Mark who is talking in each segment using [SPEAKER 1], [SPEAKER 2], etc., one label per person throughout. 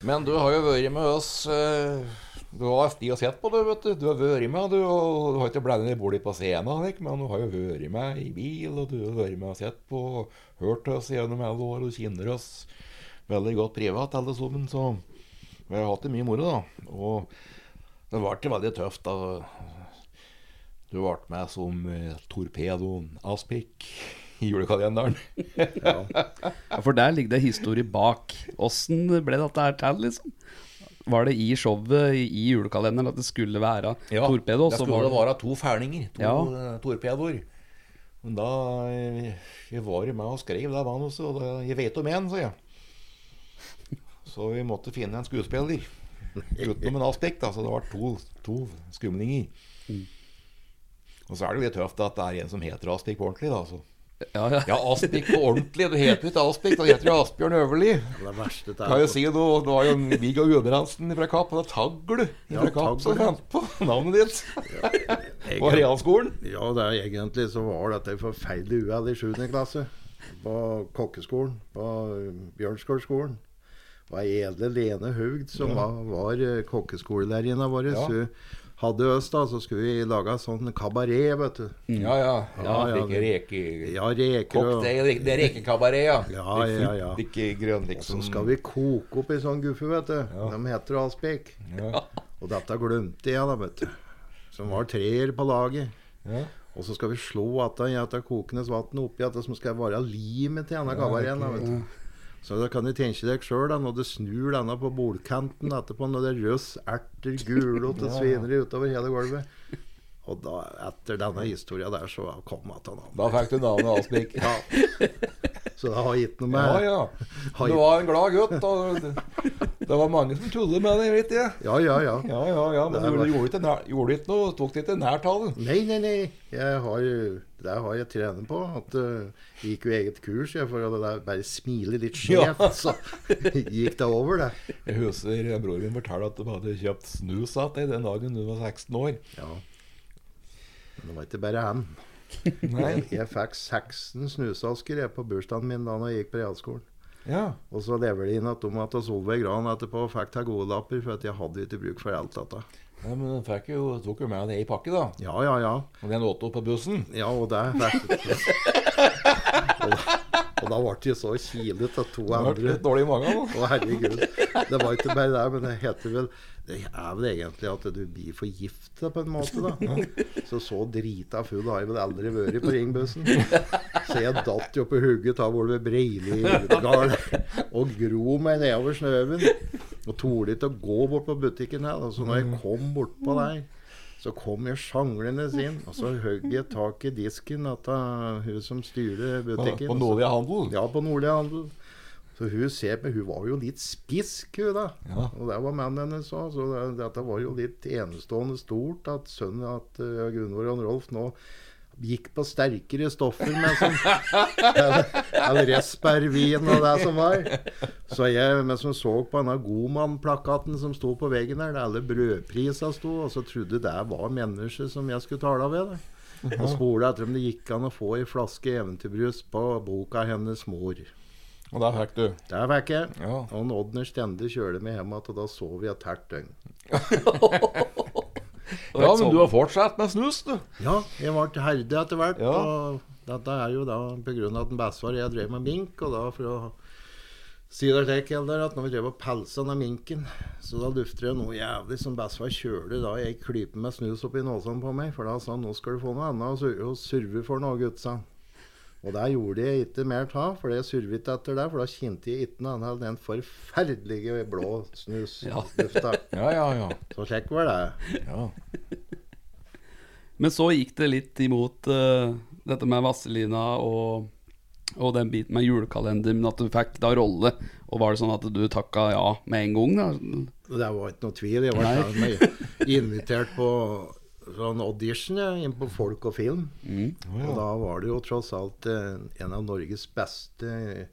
[SPEAKER 1] Men du har jo vært med oss eh, Du har sti og sett på du, vet du. Du har vært med, du. Og du har ikke blandet deg borti på scenen, men du har jo vært med i bil, og du har vært med og sett på hørt oss gjennom alle år. og kjenner oss veldig godt privat, alle sammen. Så vi har hatt det mye moro, da. Og det ble veldig tøft da du ble med som eh, torpedoen Aspik i julekalenderen.
[SPEAKER 2] Ja, For der ligger det historie bak. Åssen ble dette her til, liksom? Var det i showet i julekalenderen at det skulle være torpedo?
[SPEAKER 1] Det skulle
[SPEAKER 2] var
[SPEAKER 1] være to ferninger, to
[SPEAKER 2] Ja.
[SPEAKER 1] eh, torpedoer. Men da eh, Jeg var jeg med og skrev det manuset, og det, jeg vet om én, sa jeg. Så vi måtte finne en skuespiller utenom en aspekt. Da, så det var to, to skumlinger. Og så er det jo litt tøft at det er en som heter Aspik på ordentlig, da. Så.
[SPEAKER 2] Ja, ja.
[SPEAKER 1] Ja, Aspik på ordentlig. Du heter ikke Aspik, du heter jo Asbjørn Øverli.
[SPEAKER 3] Det verste
[SPEAKER 1] Kan jo si nå, det jo Viggo Gudbrandsen fra Kapp, og det er Tagl
[SPEAKER 3] Ja,
[SPEAKER 1] fra Kapp som
[SPEAKER 3] ja.
[SPEAKER 1] fant på navnet ditt. På realskolen.
[SPEAKER 3] Ja, det er egentlig så var dette et forferdelig uhell i 7. klasse. På kokkeskolen. På Bjørnskålskolen. Det var Edle Lene Haugd som var, var eh, kokkeskolelærerinna vår.
[SPEAKER 1] Ja.
[SPEAKER 3] Hadde øst, da, så skulle vi lage sånn kabaret, vet du.
[SPEAKER 1] Ja, ja.
[SPEAKER 3] Ja, ja,
[SPEAKER 1] Ikke reke...
[SPEAKER 3] Ja, reker
[SPEAKER 1] Cocktail,
[SPEAKER 3] og
[SPEAKER 1] det er, rekekabaret, ja.
[SPEAKER 3] Ja, ja, ja.
[SPEAKER 1] Ikke grønn,
[SPEAKER 3] Og
[SPEAKER 1] liksom.
[SPEAKER 3] så skal vi koke opp i sånn guffe, vet du. De heter Aspik.
[SPEAKER 1] Ja.
[SPEAKER 3] Og dette glemte jeg, da, vet du. Som var treer på laget.
[SPEAKER 1] Ja.
[SPEAKER 3] Og så skal vi slå at i dette kokende vann oppi at det som skal være limet til denne kabareten. Ja, vet du. Så da kan du tenke deg sjøl, når du snur denne på bordkanten etterpå, når det er røss, erter, gulrot og svineri utover hele gulvet. Og da, etter denne historia der, så kom jeg til navnet.
[SPEAKER 1] Da fikk du navnet Aspik.
[SPEAKER 3] Ja. Så det har gitt noe
[SPEAKER 1] Ja,
[SPEAKER 3] med
[SPEAKER 1] ja. Du var en glad gutt. Og det- var mange som tullet med deg, vet jeg.
[SPEAKER 3] Ja, ja, ja.
[SPEAKER 1] Ja, ja, ja. Men du
[SPEAKER 3] var-
[SPEAKER 1] gjorde nær, gjorde ikke noe, tok det ikke nært av.
[SPEAKER 3] Nei, nei, nei. Jeg har, det har jeg trenet på. At uh, gikk jo eget kurs jeg, for å bare smile litt skjevt. Så gikk det over, det.
[SPEAKER 1] Jeg husker broren min fortelle at de hadde kjøpt snus av deg den dagen du var 16 år.
[SPEAKER 3] Ja. Men det var ikke bare han.
[SPEAKER 1] Nei.
[SPEAKER 3] Jeg fikk 16 snusasker jeg på bursdagen min da når jeg gikk på realskolen.
[SPEAKER 1] Ja.
[SPEAKER 3] Og så lever de inn at de at Solveig Gran etterpå fikk ta gode lapper, for at jeg hadde ikke bruk for alt dette.
[SPEAKER 1] ja men den fikk jo, tok jo med det i pakke, da.
[SPEAKER 3] Ja, ja, ja.
[SPEAKER 1] Og den åt opp på bussen.
[SPEAKER 3] Ja, og det fikk da ble jeg så kilet av to andre.
[SPEAKER 1] dårlig i magen.
[SPEAKER 3] Å, herregud. Det var ikke bare det, men det heter vel Det er vel egentlig at du blir forgifta på en måte, da. Så så drita full har jeg vel aldri vært på ringbussen. Så jeg datt jo på hugget av Olve Breili-gard og gro meg nedover snøen. Og torde ikke å gå bort på butikken her. Så når jeg kom bortpå der så kom jeg sjanglende inn, og så høgg jeg tak i disken til hun som styrer butikken.
[SPEAKER 1] på Nordlige handel.
[SPEAKER 3] Ja, på Nordlig handel. Så hun ser på, hun var jo litt spisk, hun da.
[SPEAKER 1] Ja.
[SPEAKER 3] Og det var mannen hennes òg, så det, dette var jo litt enestående stort at sønnen til uh, Gunvor og Rolf nå gikk på sterkere stoffer med sånn enn Respervin og det som var. Så jeg mens jeg så på denne Godmann-plakaten som sto på veggen der, der alle brødprisene sto, og så trodde det var mennesker som jeg skulle tale med. Da. Og spurte etter om det gikk an å få ei flaske eventyrbrus på boka hennes mor.
[SPEAKER 1] Og der fikk du.
[SPEAKER 3] Der fikk jeg.
[SPEAKER 1] Ja.
[SPEAKER 3] Og Odner Stende kjørte meg hjem igjen, og da sov jeg et helt døgn.
[SPEAKER 1] Ja, men du har fortsatt med snus, du.
[SPEAKER 3] Ja, jeg ble herdig etter hvert.
[SPEAKER 1] Ja.
[SPEAKER 3] Og dette er jo da av at bestefar jeg drev med mink, og da for å si det slik, Eldar, at når vi drev og pelsa den minken, så da dufter det noe jævlig som bestefar kjøler da ei klype med snus oppi nåsen på meg, for da sa han nå skal du få noe annet å sur- surve for noe, gutt, sa han. Og det gjorde jeg ikke mer av, for jeg survet ikke etter det, for da kjente jeg ikke noe annet enn den forferdelige blå snuslufta.
[SPEAKER 1] Ja, ja, ja.
[SPEAKER 3] Så kjekk var det.
[SPEAKER 1] ja.
[SPEAKER 2] Men så gikk det litt imot uh, dette med Vazelina og, og den biten med julekalender, men at du fikk da rolle. Og var det sånn at du takka ja med en gang? da?
[SPEAKER 3] Det var ikke noe tvil. Jeg
[SPEAKER 2] var
[SPEAKER 3] med- invitert på sånn audition ja, inn på Folk og Film.
[SPEAKER 2] Mm.
[SPEAKER 3] Og da var det jo tross alt eh, en av Norges beste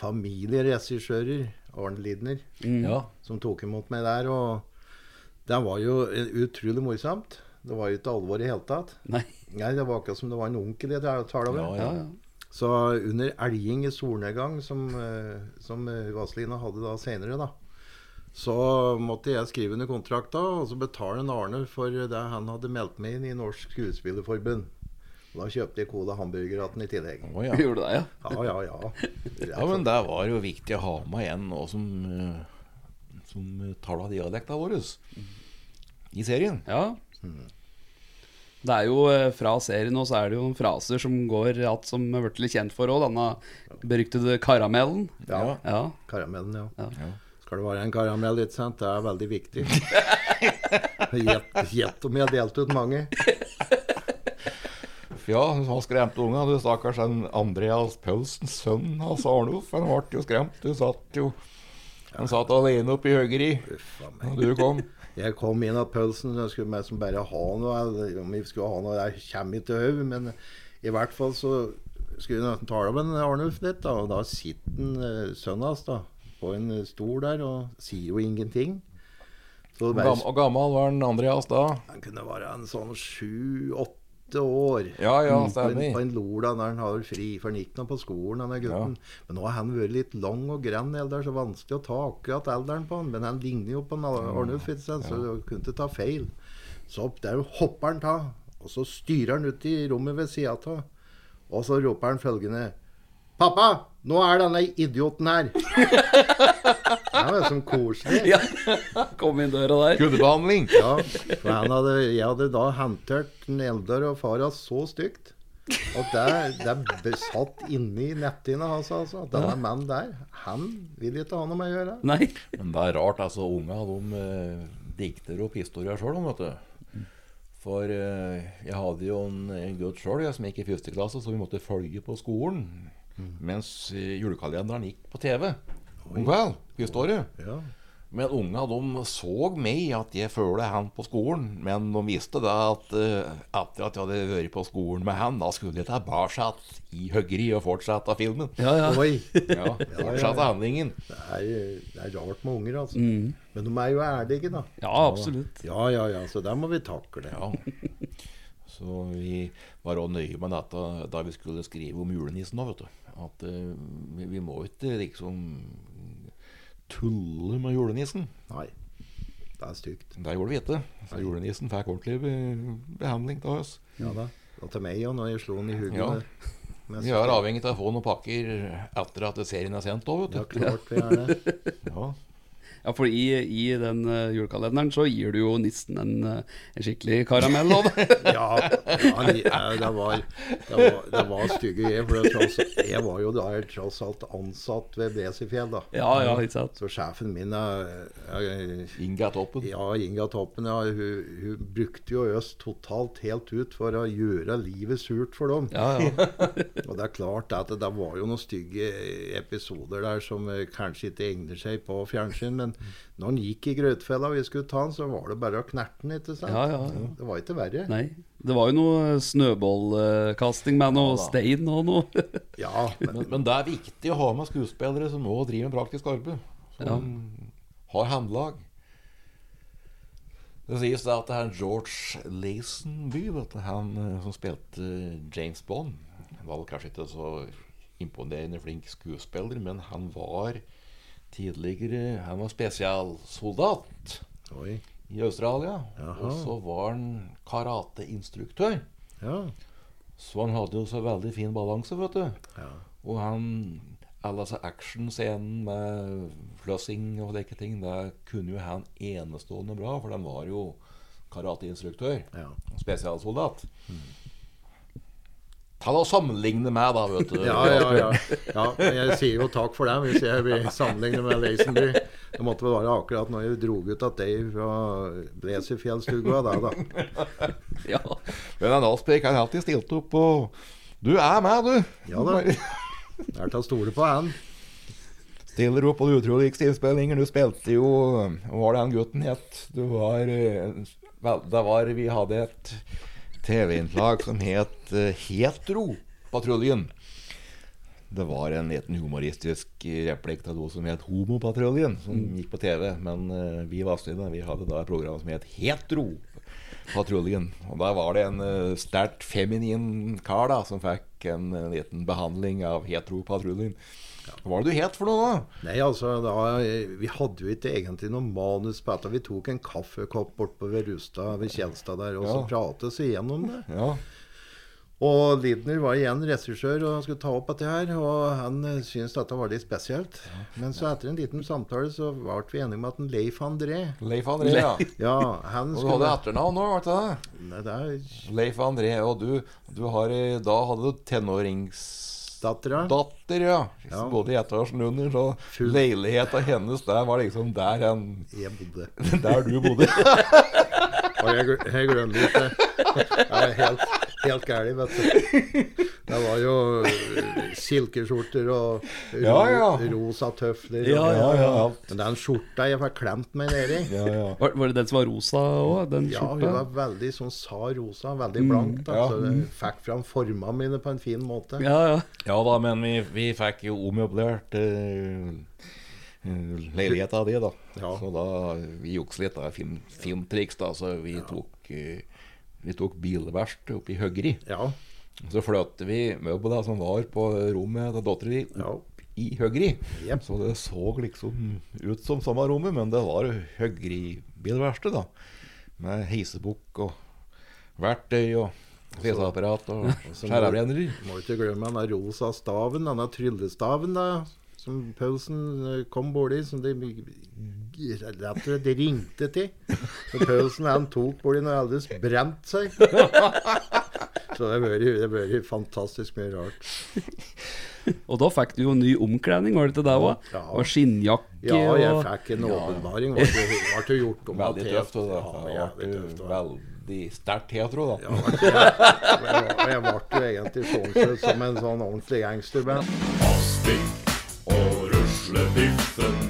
[SPEAKER 3] familieregissører, Arne Lidner,
[SPEAKER 1] ja.
[SPEAKER 3] som tok imot meg der. Og det var jo eh, utrolig morsomt. Det var jo ikke alvor i hele tatt.
[SPEAKER 2] Nei.
[SPEAKER 3] Nei, Det var akkurat som det var en onkel jeg talte med.
[SPEAKER 1] Ja,
[SPEAKER 2] Ja, ja.
[SPEAKER 3] Så under elging i solnedgang, som, eh, som eh, Vazelina hadde da senere, da, så måtte jeg skrive under kontrakt da, og så betale en Arne for det han hadde meldt meg inn i Norsk Skuespillerforbund. Og da kjøpte jeg Cola hamburgerhatten i tillegg.
[SPEAKER 1] Oh, ja.
[SPEAKER 2] Gjorde det, ja?
[SPEAKER 3] Ja, ja, ja.
[SPEAKER 1] Ja, men det var jo viktig å ha med en nå som, eh, som taler dialekta vår i serien.
[SPEAKER 2] Ja. Det er jo eh, Fra serien og så er det jo fraser som går att som er blitt litt kjent for òg. Denne beryktede karamellen.
[SPEAKER 3] ja.
[SPEAKER 2] Ja.
[SPEAKER 3] Karamellen, ja.
[SPEAKER 2] Ja.
[SPEAKER 3] Skal det være en karamell, ikke sant? Det er veldig viktig. Gjett om jeg har delt ut mange.
[SPEAKER 1] Ja, han skremte unga. Du stakkars den Andreas Pølsens sønn, hans Arnulf. Han ble jo skremt. Du satt jo Han satt alene oppe i høggeri
[SPEAKER 3] Uff
[SPEAKER 1] da du kom.
[SPEAKER 3] Jeg kom inn av pølsen, så jeg skulle meg som bare ha noe. Om vi skulle ha noe, det kommer ikke til hodet. Men i hvert fall så skulle jeg tale med Arnulf litt, da. Og da sitter eh, sønnen hans da, på en eh, stol der og sier jo ingenting. Så bare,
[SPEAKER 1] og gammel var den Andreas da?
[SPEAKER 3] han kunne være en sånn sju-åtte år.
[SPEAKER 1] Ja, ja,
[SPEAKER 3] På en, på
[SPEAKER 1] stemmer.
[SPEAKER 3] en lorda når han har fri, for han gikk nå på skolen, denne gutten. Men nå har han vært litt lang og grann, er så vanskelig å ta akkurat alderen på han. Men han ligner jo på en Arnulf, ikke ja. så du kunne ikke ta feil. Så opp der hopper han av, og så styrer han ut i rommet ved sida av. Og så roper han følgende Pappa, nå er denne idioten her. Det var sånn koselig.
[SPEAKER 2] ja. Kom inn døra der.
[SPEAKER 1] Kundebehandling.
[SPEAKER 3] Ja, for han hadde, jeg hadde da håndtert Eldar og fara så stygt at det, det ble satt inni netthinna hans. Altså, at denne mannen der, han vil ikke ha noe med å gjøre.
[SPEAKER 2] Nei.
[SPEAKER 1] Men det er rart, altså. Unga de eh, dikter opp historier sjøl, vet du. For eh, jeg hadde jo en, en gutt sjøl som gikk i første klasse, så vi måtte følge på skolen. Mens eh, julekalenderen gikk på TV. Vel, historie.
[SPEAKER 3] Ja.
[SPEAKER 1] Men unga de så meg at jeg følte han på skolen. Men de visste da at eh, etter at jeg hadde vært på skolen med han, da skulle jeg tilbake i høggeri og fortsette filmen.
[SPEAKER 2] Ja, ja.
[SPEAKER 3] Oi,
[SPEAKER 1] Ja, fortsette handlingen.
[SPEAKER 3] det er, det er rart med unger, altså. Men de er jo ærlige, da.
[SPEAKER 2] Ja, absolutt.
[SPEAKER 3] Ja, ja, ja, så der må vi takle.
[SPEAKER 1] Ja. Så vi var òg nøye med dette da vi skulle skrive om julenissen òg, vet du. At uh, vi, må ikke liksom tulle med julenissen.
[SPEAKER 3] Nei, det er stygt.
[SPEAKER 1] Det gjorde vi ikke. Så julenissen fikk ordentlig be- behandling av oss.
[SPEAKER 3] Ja da. Og til meg òg, når jeg slo den i hugget.
[SPEAKER 1] Ja. Vi er avhengig av å få noen pakker etter at serien er sendt òg,
[SPEAKER 3] Ja,
[SPEAKER 1] vet du.
[SPEAKER 3] klart vi er det.
[SPEAKER 1] Ja.
[SPEAKER 2] Ja, for i, i den eh, julekalenderen så gir du jo nissen en, eh, en skikkelig karamell òg, da.
[SPEAKER 3] Ja, ja det, var, det, var, det var stygge greier. For tross, jeg var jo da tross alt ansatt ved Bresifjell, da.
[SPEAKER 2] Ja, ja, ikke sant.
[SPEAKER 3] Så sjefen min er, er,
[SPEAKER 1] Inga Toppen.
[SPEAKER 3] Ja, Inga Toppen, ja, hun, hun brukte jo oss totalt helt ut for å gjøre livet surt for dem.
[SPEAKER 2] Ja, ja.
[SPEAKER 3] Og det er klart at det, det var jo noen stygge episoder der som eh, kanskje ikke egner seg på fjernsyn. Men når han gikk i grøtfella og vi skulle ta han, så var det bare å knerte han, ikke sant?
[SPEAKER 2] Ja, ja, ja.
[SPEAKER 3] Det var ikke verre.
[SPEAKER 2] Nei. Det var jo noe snøballkasting med noe
[SPEAKER 1] Ja,
[SPEAKER 2] stein og noe.
[SPEAKER 3] Ja, men
[SPEAKER 1] Men, men det er viktig å ha med skuespillere som òg driver med praktisk arbeid. Som har håndlag. Det sies da at det er George Lazenby, han eh, som spilte James Bond. Han var kanskje ikke så imponerende flink skuespiller, men han var tidligere Han var spesialsoldat
[SPEAKER 3] Oi.
[SPEAKER 1] i Australia.
[SPEAKER 3] Jaha.
[SPEAKER 1] Og så var han karateinstruktør.
[SPEAKER 3] Ja.
[SPEAKER 1] Så han hadde jo så veldig fin balanse, vet du.
[SPEAKER 3] ja.
[SPEAKER 1] Og han alle disse actionscenene med flossing og slike ting, det kunne jo han enestående bra, for han var jo karateinstruktør.
[SPEAKER 3] Ja.
[SPEAKER 1] Spesialsoldat. Ta og sammenligne meg, da, vet du.
[SPEAKER 3] Ja, ja, ja. ja. men Jeg sier jo takk for det hvis jeg blir sammenlignet med Lazenby. Det måtte vel være akkurat når jeg dro ut at Dave fra Blesefjellstuga der, da.
[SPEAKER 2] Ja.
[SPEAKER 1] Men en Aspek har alltid stilt opp, og du er med, du.
[SPEAKER 3] Ja da. Det er til å stole på han.
[SPEAKER 1] Stiller opp på de utroligste innspillinger. Du spilte jo Hva var det han gutten het? Du var eh, det var Vi hadde et TV-innslag som het eh, Heteropatruljen. Det var en liten humoristisk replikk av noe som het Homopatruljen, som gikk på TV. Men eh, vi Vazelina vi hadde da et program som het Heteropatruljen. Og der var det en uh, sterkt feminin kar da som fikk en eh, liten behandling av Heteropatruljen. Hva var det du het for noe, da?
[SPEAKER 3] Nei, altså, da, Vi hadde jo ikke egentlig noe manus på dette. Vi tok en kaffekopp bortpå ved Rustad, ved Kjelstad der, og så prates oss igjennom det.
[SPEAKER 1] Ja,
[SPEAKER 3] Og Lidner var igjen regissør og skulle ta opp dette her, og han syntes dette var litt spesielt. Men så etter en liten samtale så ble vi enige om at en Leif André
[SPEAKER 1] Leif André, ja.
[SPEAKER 3] Ja, han
[SPEAKER 1] Og du hadde etternavn nå, var det det? Leif André, og du, du har, da hadde du tenåringsdatter,
[SPEAKER 3] dattera.
[SPEAKER 1] ja.
[SPEAKER 3] Ja.
[SPEAKER 1] Som bodde i etasjen under, så
[SPEAKER 3] Full-
[SPEAKER 1] leiligheta hennes der var liksom der, en
[SPEAKER 3] Jeg bodde.
[SPEAKER 1] der du bodde.
[SPEAKER 3] Og jeg, jeg glemmer ikke Jeg er helt, helt gæren, vet du. Det var jo eh, silkeskjorter og ro,
[SPEAKER 1] Ja, ja.
[SPEAKER 3] rosa tøfler.
[SPEAKER 2] Ja,
[SPEAKER 3] og-
[SPEAKER 2] ja, ja.
[SPEAKER 3] Men den skjorta jeg fikk klemt meg nedi
[SPEAKER 1] Ja, ja.
[SPEAKER 2] Var, var det den som var rosa òg? Den
[SPEAKER 3] Ja, hun var veldig sånn sa rosa, veldig blank. Da,
[SPEAKER 1] ja.
[SPEAKER 3] Så jeg fikk fram formene mine på en fin måte.
[SPEAKER 2] Ja, ja.
[SPEAKER 1] ja da, men vi, vi fikk jo ommøblert uh, leiligheta di, da.
[SPEAKER 3] Ja.
[SPEAKER 1] Så da vi juksa litt, da. Film, filmtriks, da. Så vi tok uh, Vi tok bilverksted oppe i Høgri.
[SPEAKER 3] Ja.
[SPEAKER 1] Så flyttet vi møbla som var på rommet til dattera di, opp i Høgri.
[SPEAKER 3] Yep.
[SPEAKER 1] Så det så liksom ut som samme rommet, men det var høgribilverksted, da. Med heisebukk og verktøy og fjeseapparat og
[SPEAKER 3] så må-
[SPEAKER 1] skjærebrennere.
[SPEAKER 3] Må ikke glemme den rosa staven, denne tryllestaven da, som Paulsen eh, kom borti, som de rett og ringte til. Så Paulsen han tok borti når Aldous brent seg. Så det har vært- fantastisk mye rart.
[SPEAKER 2] Og da fikk du jo ny omkledning, var det ikke det òg?
[SPEAKER 3] Ja.
[SPEAKER 2] Og skinnjakke
[SPEAKER 3] Ja, jeg fikk en åpenbaring. Ble det- ble gjort om
[SPEAKER 1] Veldig tøft. Og det ble
[SPEAKER 3] tøft.
[SPEAKER 1] veldig sterkt hetero, da.
[SPEAKER 3] Og jeg, ble jo egentlig sånn sett som en sånn ordentlig gangsterband.
[SPEAKER 4] Aspik og ruslebiffen